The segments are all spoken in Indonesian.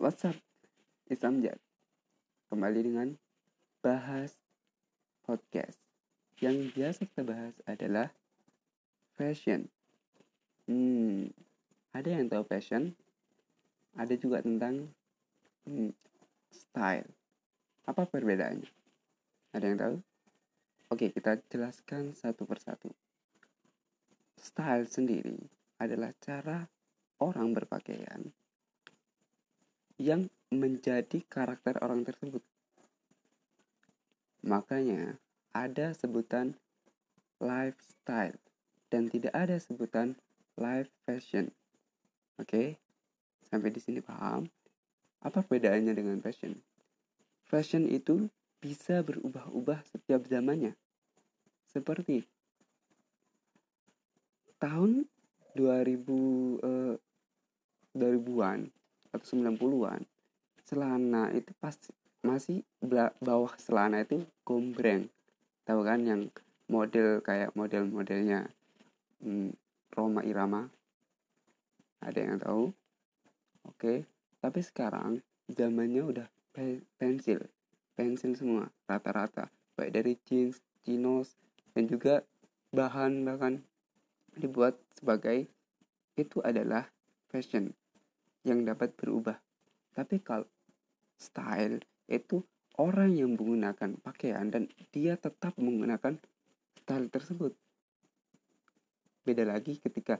What's up? It's Amjad. Kembali dengan bahas podcast. Yang biasa kita bahas adalah fashion. Hmm, ada yang tahu fashion? Ada juga tentang hmm, style. Apa perbedaannya? Ada yang tahu? Oke, kita jelaskan satu persatu. Style sendiri adalah cara orang berpakaian yang menjadi karakter orang tersebut. Makanya ada sebutan lifestyle dan tidak ada sebutan life fashion. Oke? Sampai di sini paham? Apa perbedaannya dengan fashion? Fashion itu bisa berubah-ubah setiap zamannya. Seperti tahun 2000 eh, 2000-an atau 90-an celana itu pasti masih bawah celana itu gombreng. Tahu kan yang model kayak model-modelnya hmm, Roma Irama? Ada yang tahu? Oke tapi sekarang zamannya udah pensil. Pensil semua rata-rata. Baik dari jeans chinos dan juga bahan bahkan dibuat sebagai itu adalah fashion yang dapat berubah. Tapi kalau style itu orang yang menggunakan pakaian dan dia tetap menggunakan style tersebut. Beda lagi ketika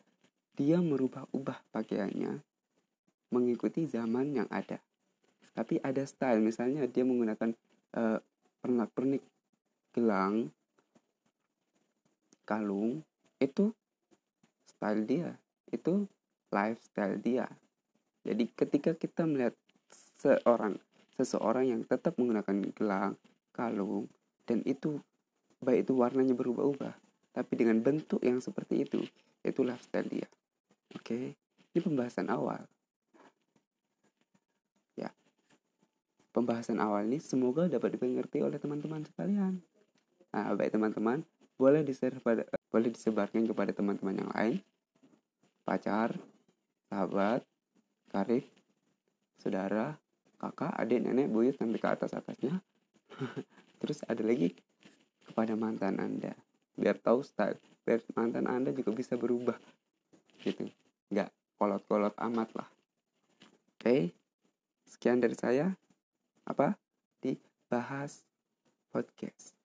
dia merubah-ubah pakaiannya mengikuti zaman yang ada. Tapi ada style, misalnya dia menggunakan uh, pernak-pernik gelang, kalung, itu style dia, itu lifestyle dia. Jadi ketika kita melihat seorang seseorang yang tetap menggunakan gelang, kalung dan itu baik itu warnanya berubah-ubah, tapi dengan bentuk yang seperti itu, itu lifestyle dia. Oke. Ini pembahasan awal. Ya. Pembahasan awal ini semoga dapat dimengerti oleh teman-teman sekalian. Nah, baik teman-teman, boleh disebar pada boleh disebarkan kepada teman-teman yang lain. Pacar, sahabat, karib, saudara, kakak, adik, nenek, buyut sampai ke atas atasnya. Terus ada lagi kepada mantan Anda. Biar tahu style, biar mantan Anda juga bisa berubah. Gitu. Nggak kolot-kolot amat lah. Oke. Okay. Sekian dari saya. Apa? Dibahas podcast.